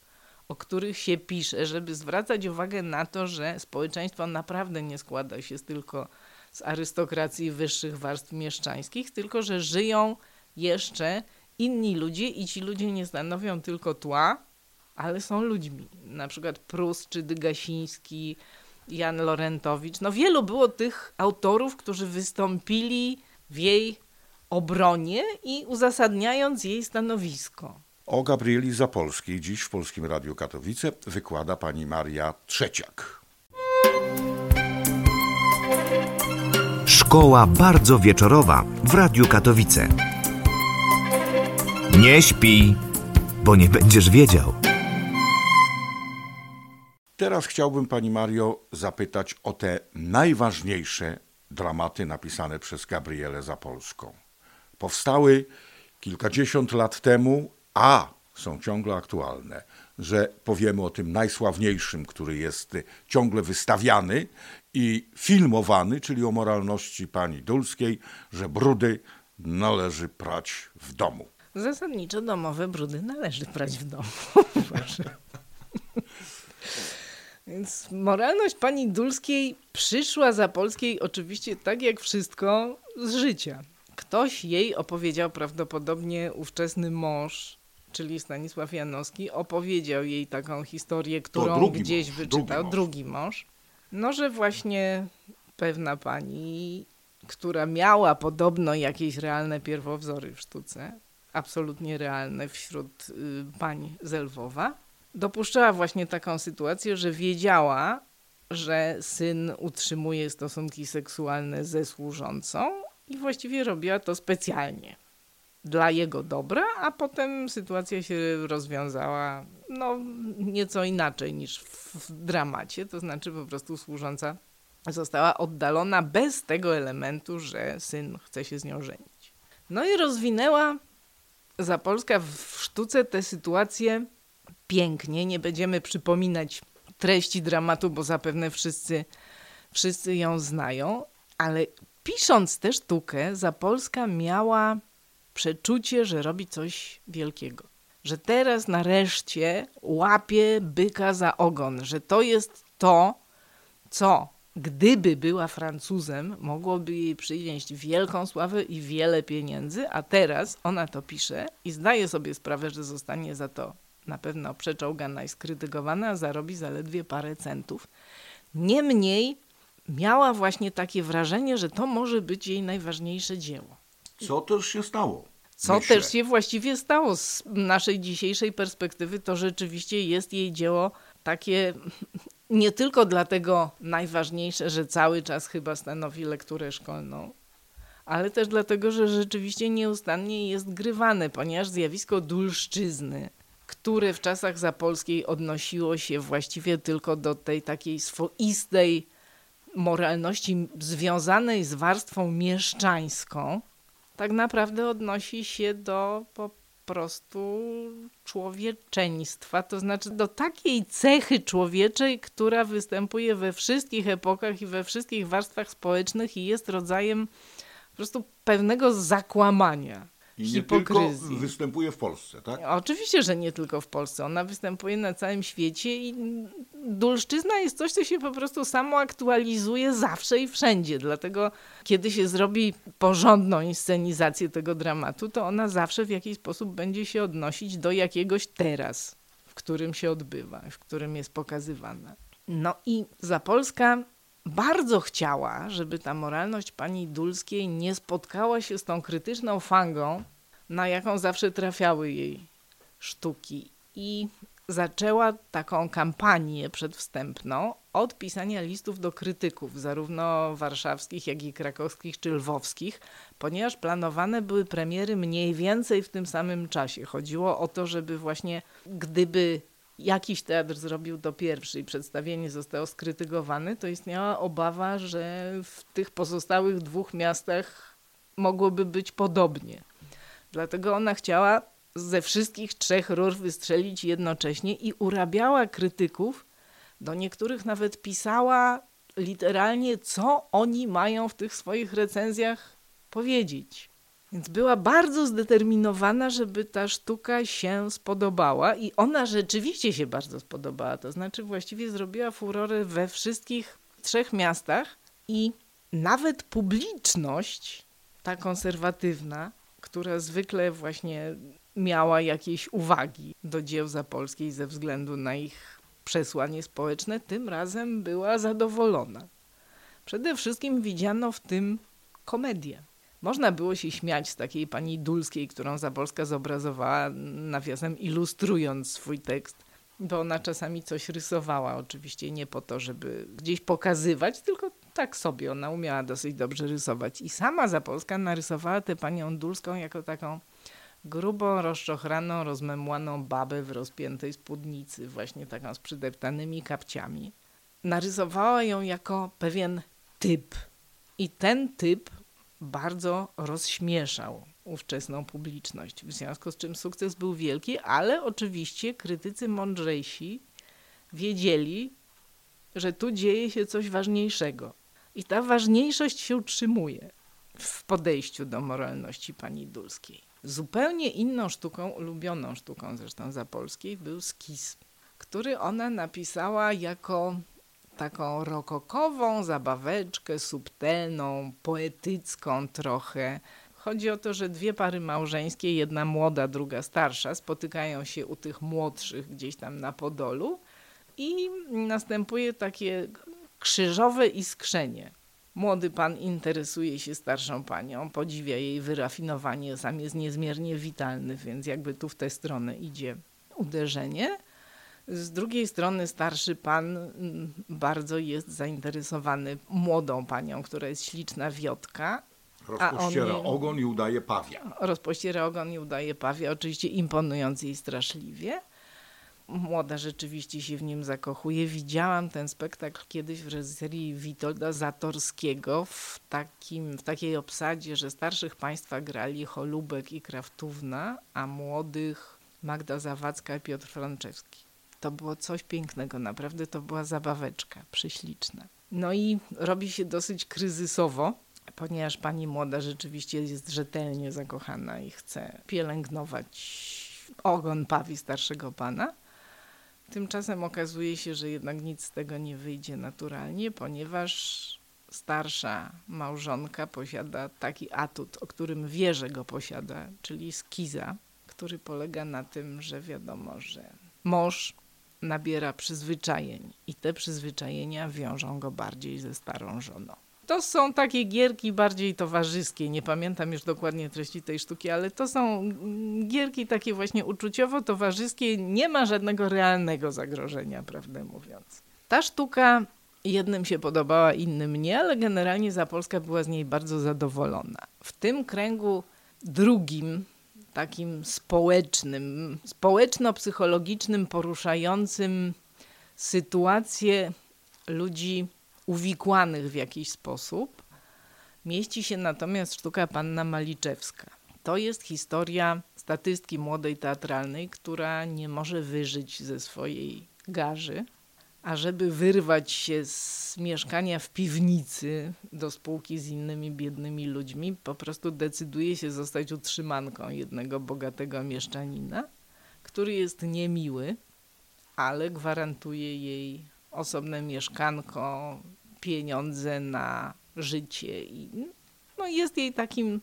o których się pisze, żeby zwracać uwagę na to, że społeczeństwo naprawdę nie składa się z tylko z arystokracji wyższych warstw mieszczańskich, tylko że żyją jeszcze inni ludzie i ci ludzie nie stanowią tylko tła, ale są ludźmi. Na przykład Prus czy Dygasiński, Jan Lorentowicz. No wielu było tych autorów, którzy wystąpili w jej obronie i uzasadniając jej stanowisko. O Gabrieli Zapolskiej dziś w Polskim Radiu Katowice wykłada pani Maria Trzeciak. Szkoła bardzo wieczorowa w Radiu Katowice. Nie śpi, bo nie będziesz wiedział. Teraz chciałbym pani Mario zapytać o te najważniejsze dramaty napisane przez Gabrielę Zapolską. Powstały kilkadziesiąt lat temu, a są ciągle aktualne, że powiemy o tym najsławniejszym, który jest ciągle wystawiany i filmowany, czyli o moralności pani Dulskiej, że brudy należy prać w domu. Zasadniczo domowe brudy należy prać w domu. Więc moralność pani Dulskiej przyszła za Polskiej oczywiście tak jak wszystko z życia. Ktoś jej opowiedział, prawdopodobnie ówczesny mąż, czyli Stanisław Janowski, opowiedział jej taką historię, którą drugi gdzieś mąż, wyczytał, drugi mąż. drugi mąż. No, że właśnie pewna pani, która miała podobno jakieś realne pierwowzory w sztuce, absolutnie realne wśród y, pań z Lwowa, dopuszczała właśnie taką sytuację, że wiedziała, że syn utrzymuje stosunki seksualne ze służącą i właściwie robiła to specjalnie dla jego dobra, a potem sytuacja się rozwiązała no, nieco inaczej niż w dramacie, to znaczy po prostu służąca została oddalona bez tego elementu, że syn chce się z nią żenić. No i rozwinęła Zapolska w sztuce tę sytuację pięknie. Nie będziemy przypominać treści dramatu, bo zapewne wszyscy, wszyscy ją znają, ale pisząc tę sztukę, Zapolska miała przeczucie, że robi coś wielkiego. Że teraz nareszcie łapie byka za ogon, że to jest to, co gdyby była Francuzem, mogłoby jej przynieść wielką sławę i wiele pieniędzy, a teraz ona to pisze i zdaje sobie sprawę, że zostanie za to na pewno przeczołgana i skrytykowana, a zarobi zaledwie parę centów. Niemniej miała właśnie takie wrażenie, że to może być jej najważniejsze dzieło. Co też się stało? Co Myślę. też się właściwie stało z naszej dzisiejszej perspektywy, to rzeczywiście jest jej dzieło takie nie tylko dlatego najważniejsze, że cały czas chyba stanowi lekturę szkolną, ale też dlatego, że rzeczywiście nieustannie jest grywane, ponieważ zjawisko dulszczyzny, które w czasach zapolskiej odnosiło się właściwie tylko do tej takiej swoistej moralności związanej z warstwą mieszczańską, tak naprawdę odnosi się do po prostu człowieczeństwa, to znaczy do takiej cechy człowieczej, która występuje we wszystkich epokach i we wszystkich warstwach społecznych i jest rodzajem po prostu pewnego zakłamania. I nie tylko występuje w Polsce, tak? Oczywiście, że nie tylko w Polsce. Ona występuje na całym świecie i dulszczyzna jest coś, co się po prostu samo aktualizuje zawsze i wszędzie. Dlatego, kiedy się zrobi porządną inscenizację tego dramatu, to ona zawsze w jakiś sposób będzie się odnosić do jakiegoś teraz, w którym się odbywa, w którym jest pokazywana. No i Zapolska bardzo chciała, żeby ta moralność pani Dulskiej nie spotkała się z tą krytyczną fangą, na jaką zawsze trafiały jej sztuki. I zaczęła taką kampanię przedwstępną od pisania listów do krytyków, zarówno warszawskich, jak i krakowskich czy lwowskich, ponieważ planowane były premiery mniej więcej w tym samym czasie. Chodziło o to, żeby właśnie gdyby jakiś teatr zrobił to pierwszy i przedstawienie zostało skrytykowane, to istniała obawa, że w tych pozostałych dwóch miastach mogłoby być podobnie. Dlatego ona chciała ze wszystkich trzech rur wystrzelić jednocześnie i urabiała krytyków. Do niektórych nawet pisała literalnie, co oni mają w tych swoich recenzjach powiedzieć. Więc była bardzo zdeterminowana, żeby ta sztuka się spodobała i ona rzeczywiście się bardzo spodobała. To znaczy właściwie zrobiła furorę we wszystkich trzech miastach i nawet publiczność, ta konserwatywna, która zwykle właśnie miała jakieś uwagi do dzieł zapolskiej ze względu na ich przesłanie społeczne, tym razem była zadowolona. Przede wszystkim widziano w tym komedię. Można było się śmiać z takiej pani Dulskiej, którą Zapolska zobrazowała, nawiasem ilustrując swój tekst, bo ona czasami coś rysowała, oczywiście nie po to, żeby gdzieś pokazywać, tylko tak sobie. Ona umiała dosyć dobrze rysować. I sama Zapolska narysowała tę panią Dulską jako taką grubą, rozczochraną, rozmemłaną babę w rozpiętej spódnicy, właśnie taką z przydeptanymi kapciami. Narysowała ją jako pewien typ. I ten typ bardzo rozśmieszał ówczesną publiczność, w związku z czym sukces był wielki, ale oczywiście krytycy mądrzejsi wiedzieli, że tu dzieje się coś ważniejszego. I ta ważniejszość się utrzymuje w podejściu do moralności pani Dulskiej. Zupełnie inną sztuką, ulubioną sztuką zresztą Zapolskiej, był skiz, który ona napisała jako taką rokokową zabaweczkę, subtelną, poetycką trochę. Chodzi o to, że dwie pary małżeńskie, jedna młoda, druga starsza, spotykają się u tych młodszych gdzieś tam na Podolu i następuje takie Krzyżowe iskrzenie. Młody pan interesuje się starszą panią, podziwia jej wyrafinowanie, sam jest niezmiernie witalny, więc jakby tu w tę stronę idzie uderzenie. Z drugiej strony starszy pan mm, bardzo jest zainteresowany młodą panią, która jest śliczna wiotka. on Rozpościera jej- ogon i udaje pawia. rozpościera ogon i udaje pawia, oczywiście imponując jej straszliwie. Młoda rzeczywiście się w nim zakochuje. Widziałam ten spektakl kiedyś w reżyserii Witolda Zatorskiego w, takim, w takiej obsadzie, że starszych państwa grali Holubek i Kraftówna, a młodych Magda Zawadzka i Piotr Franczewski. To było coś pięknego, naprawdę to była zabaweczka, prześliczna. No i robi się dosyć kryzysowo, ponieważ pani młoda rzeczywiście jest rzetelnie zakochana i chce pielęgnować ogon pawi starszego pana. Tymczasem okazuje się, że jednak nic z tego nie wyjdzie naturalnie, ponieważ starsza małżonka posiada taki atut, o którym wie, że go posiada, czyli skiza, który polega na tym, że wiadomo, że mąż nabiera przyzwyczajeń i te przyzwyczajenia wiążą go bardziej ze starą żoną. To są takie gierki bardziej towarzyskie, nie pamiętam już dokładnie treści tej sztuki, ale to są gierki takie właśnie uczuciowo-towarzyskie, nie ma żadnego realnego zagrożenia, prawdę mówiąc. Ta sztuka jednym się podobała, innym nie, ale generalnie Zapolska była z niej bardzo zadowolona. W tym kręgu drugim, takim społecznym, społeczno-psychologicznym, poruszającym sytuację ludzi uwikłanych w jakiś sposób, mieści się natomiast sztuka Panna Maliczewska. To jest historia statystki młodej teatralnej, która nie może wyżyć ze swojej garzy, a żeby wyrwać się z mieszkania w piwnicy do spółki z innymi biednymi ludźmi, po prostu decyduje się zostać utrzymanką jednego bogatego mieszczanina, który jest niemiły, ale gwarantuje jej osobne mieszkanko, pieniądze na życie i no jest jej takim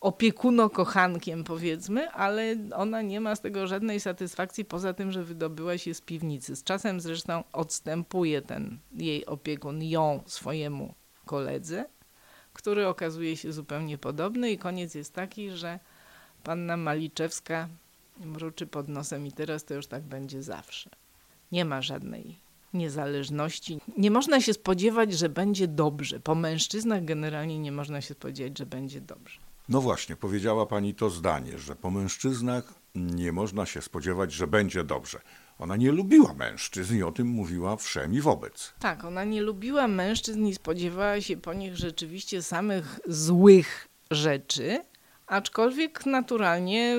opiekuno-kochankiem powiedzmy, ale ona nie ma z tego żadnej satysfakcji poza tym, że wydobyła się z piwnicy. Z czasem zresztą odstępuje ten jej opiekun ją swojemu koledze, który okazuje się zupełnie podobny i koniec jest taki, że panna Maliczewska mruczy pod nosem i teraz to już tak będzie zawsze. Nie ma żadnej niezależności. Nie można się spodziewać, że będzie dobrze. Po mężczyznach generalnie nie można się spodziewać, że będzie dobrze. No właśnie, powiedziała pani to zdanie, że po mężczyznach nie można się spodziewać, że będzie dobrze. Ona nie lubiła mężczyzn i o tym mówiła wszem i wobec. Tak, ona nie lubiła mężczyzn i spodziewała się po nich rzeczywiście samych złych rzeczy, aczkolwiek naturalnie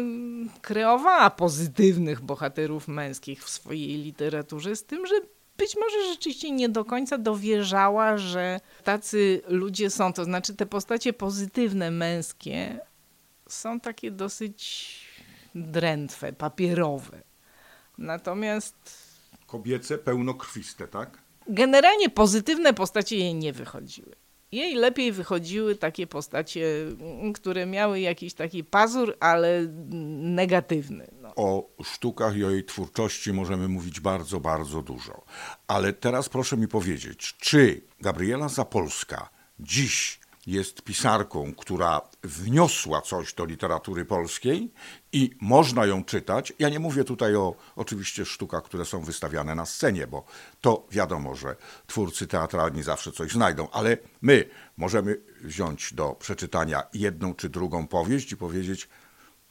kreowała pozytywnych bohaterów męskich w swojej literaturze, z tym, że być może rzeczywiście nie do końca dowierzała, że tacy ludzie są. To znaczy, te postacie pozytywne, męskie są takie dosyć drętwe, papierowe. Natomiast Kobiece pełnokrwiste, tak? generalnie pozytywne postacie jej nie wychodziły. Jej lepiej wychodziły takie postacie, które miały jakiś taki pazur, ale negatywny. No. O sztukach i o jej twórczości możemy mówić bardzo, bardzo dużo. Ale teraz proszę mi powiedzieć, czy Gabriela Zapolska dziś jest pisarką, która wniosła coś do literatury polskiej i można ją czytać. Ja nie mówię tutaj o oczywiście sztukach, które są wystawiane na scenie, bo to wiadomo, że twórcy teatralni zawsze coś znajdą, ale my możemy wziąć do przeczytania jedną czy drugą powieść i powiedzieć,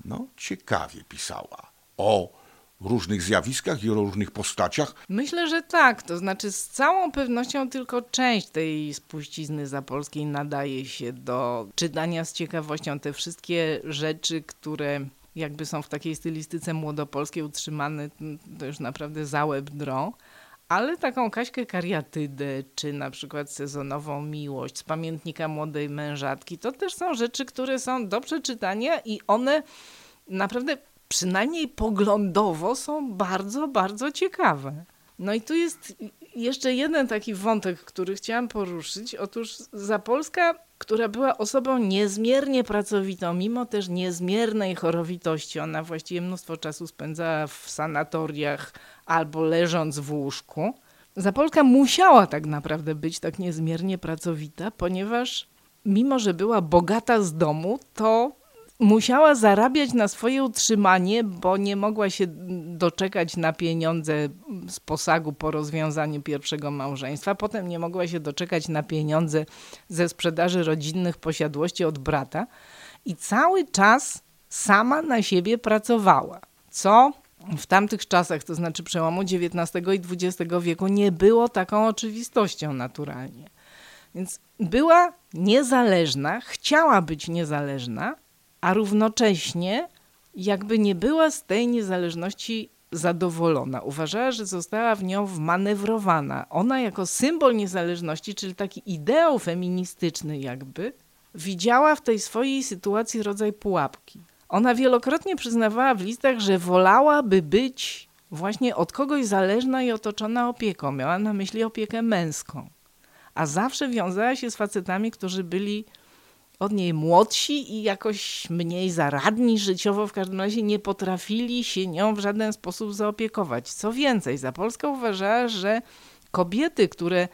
no ciekawie pisała o różnych zjawiskach i o różnych postaciach. Myślę, że tak. To znaczy, z całą pewnością tylko część tej spuścizny zapolskiej nadaje się do czytania z ciekawością. Te wszystkie rzeczy, które jakby są w takiej stylistyce młodopolskiej utrzymane, to już naprawdę za łeb drą. Ale taką Kaśkę Kariatydę, czy na przykład sezonową miłość z pamiętnika młodej mężatki, to też są rzeczy, które są do przeczytania i one naprawdę przynajmniej poglądowo są bardzo, bardzo ciekawe. No i tu jest jeszcze jeden taki wątek, który chciałam poruszyć. Otóż Zapolska, która była osobą niezmiernie pracowitą, mimo też niezmiernej chorowitości, ona właściwie mnóstwo czasu spędzała w sanatoriach albo leżąc w łóżku, Zapolska musiała tak naprawdę być tak niezmiernie pracowita, ponieważ mimo, że była bogata z domu, to musiała zarabiać na swoje utrzymanie, bo nie mogła się doczekać na pieniądze z posagu po rozwiązaniu pierwszego małżeństwa. Potem nie mogła się doczekać na pieniądze ze sprzedaży rodzinnych posiadłości od brata. I cały czas sama na siebie pracowała. Co w tamtych czasach, to znaczy przełomu XIX i XX wieku, nie było taką oczywistością naturalnie. Więc była niezależna, chciała być niezależna, a równocześnie jakby nie była z tej niezależności zadowolona. Uważała, że została w nią wmanewrowana. Ona jako symbol niezależności, czyli taki ideał feministyczny jakby, widziała w tej swojej sytuacji rodzaj pułapki. Ona wielokrotnie przyznawała w listach, że wolałaby być właśnie od kogoś zależna i otoczona opieką. Miała na myśli opiekę męską. A zawsze wiązała się z facetami, którzy byli od niej młodsi i jakoś mniej zaradni życiowo, w każdym razie nie potrafili się nią w żaden sposób zaopiekować. Co więcej, Zapolska uważała, że kobiety, które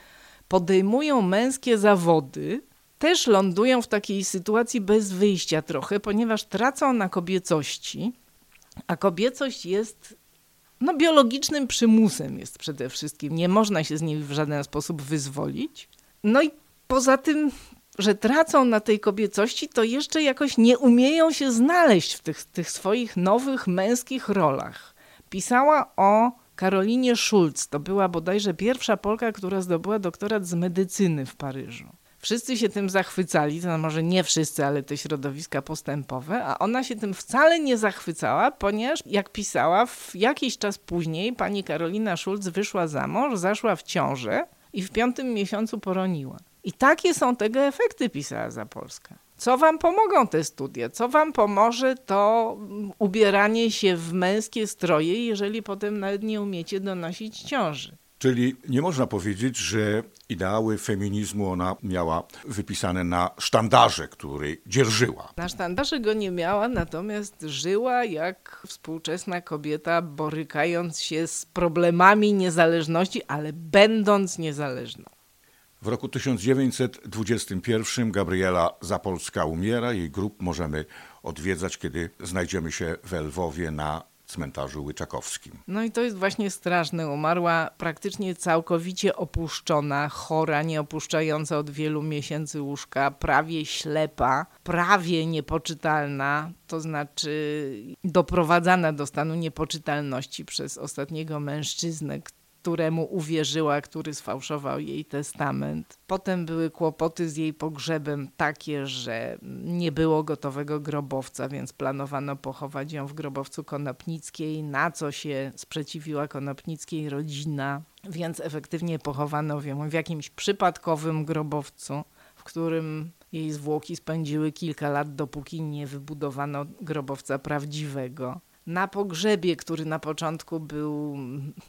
podejmują męskie zawody, też lądują w takiej sytuacji bez wyjścia trochę, ponieważ tracą na kobiecości, a kobiecość jest no, biologicznym przymusem jest przede wszystkim. Nie można się z niej w żaden sposób wyzwolić. No i poza tym, że tracą na tej kobiecości, to jeszcze jakoś nie umieją się znaleźć w tych, tych swoich nowych męskich rolach. Pisała o Karolinie Schulz. To była bodajże pierwsza Polka, która zdobyła doktorat z medycyny w Paryżu. Wszyscy się tym zachwycali, to może nie wszyscy, ale te środowiska postępowe, a ona się tym wcale nie zachwycała, ponieważ jak pisała, w jakiś czas później pani Karolina Schulz wyszła za mąż, zaszła w ciążę i w piątym miesiącu poroniła. I takie są tego efekty, pisała Zapolska. Co wam pomogą te studia? Co wam pomoże to ubieranie się w męskie stroje, jeżeli potem nawet nie umiecie donosić ciąży? Czyli nie można powiedzieć, że ideały feminizmu ona miała wypisane na sztandarze, który dzierżyła. Na sztandarze go nie miała, natomiast żyła jak współczesna kobieta, borykając się z problemami niezależności, ale będąc niezależną. W roku 1921 Gabriela Zapolska umiera. Jej grób możemy odwiedzać, kiedy znajdziemy się w Lwowie na cmentarzu Łyczakowskim. No i to jest właśnie straszne. Umarła praktycznie całkowicie opuszczona, chora, nieopuszczająca od wielu miesięcy łóżka, prawie ślepa, prawie niepoczytalna, to znaczy doprowadzana do stanu niepoczytalności przez ostatniego mężczyznę, któremu uwierzyła, który sfałszował jej testament. Potem były kłopoty z jej pogrzebem takie, że nie było gotowego grobowca, więc planowano pochować ją w grobowcu Konopnickiej, na co się sprzeciwiła Konopnickiej rodzina, więc efektywnie pochowano ją w jakimś przypadkowym grobowcu, w którym jej zwłoki spędziły kilka lat, dopóki nie wybudowano grobowca prawdziwego na pogrzebie, który na początku był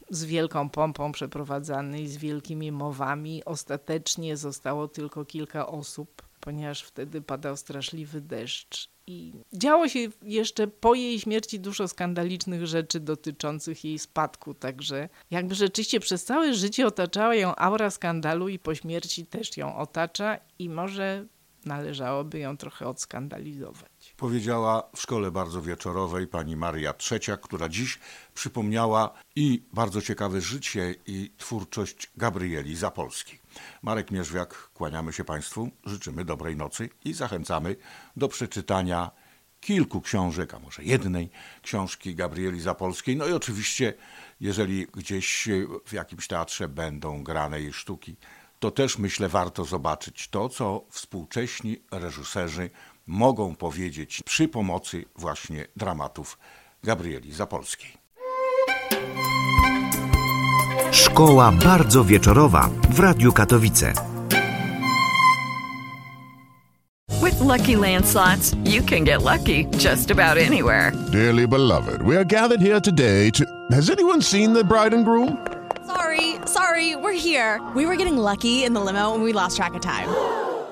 z wielką pompą przeprowadzany i z wielkimi mowami, ostatecznie zostało tylko kilka osób, ponieważ wtedy padał straszliwy deszcz. I działo się jeszcze po jej śmierci dużo skandalicznych rzeczy dotyczących jej spadku, także jakby rzeczywiście przez całe życie otaczała ją aura skandalu i po śmierci też ją otacza i może należałoby ją trochę odskandalizować powiedziała w szkole bardzo wieczorowej pani Maria Trzecia, która dziś przypomniała i bardzo ciekawe życie i twórczość Gabrieli Zapolskiej. Marek Mierzwiak, kłaniamy się Państwu, życzymy dobrej nocy i zachęcamy do przeczytania kilku książek, a może jednej książki Gabrieli Zapolskiej. No i oczywiście, jeżeli gdzieś w jakimś teatrze będą grane jej sztuki, to też myślę warto zobaczyć to, co współcześni reżyserzy mogą powiedzieć przy pomocy właśnie dramatów Gabrieli Zapolskiej. Szkoła bardzo wieczorowa w Radiu Katowice. With lucky landslots, you can get lucky just about anywhere. Dearly beloved, we are gathered here today to. Has anyone seen the bride and groom? Sorry, sorry, we're here. We were getting lucky in the limo and we lost track of time.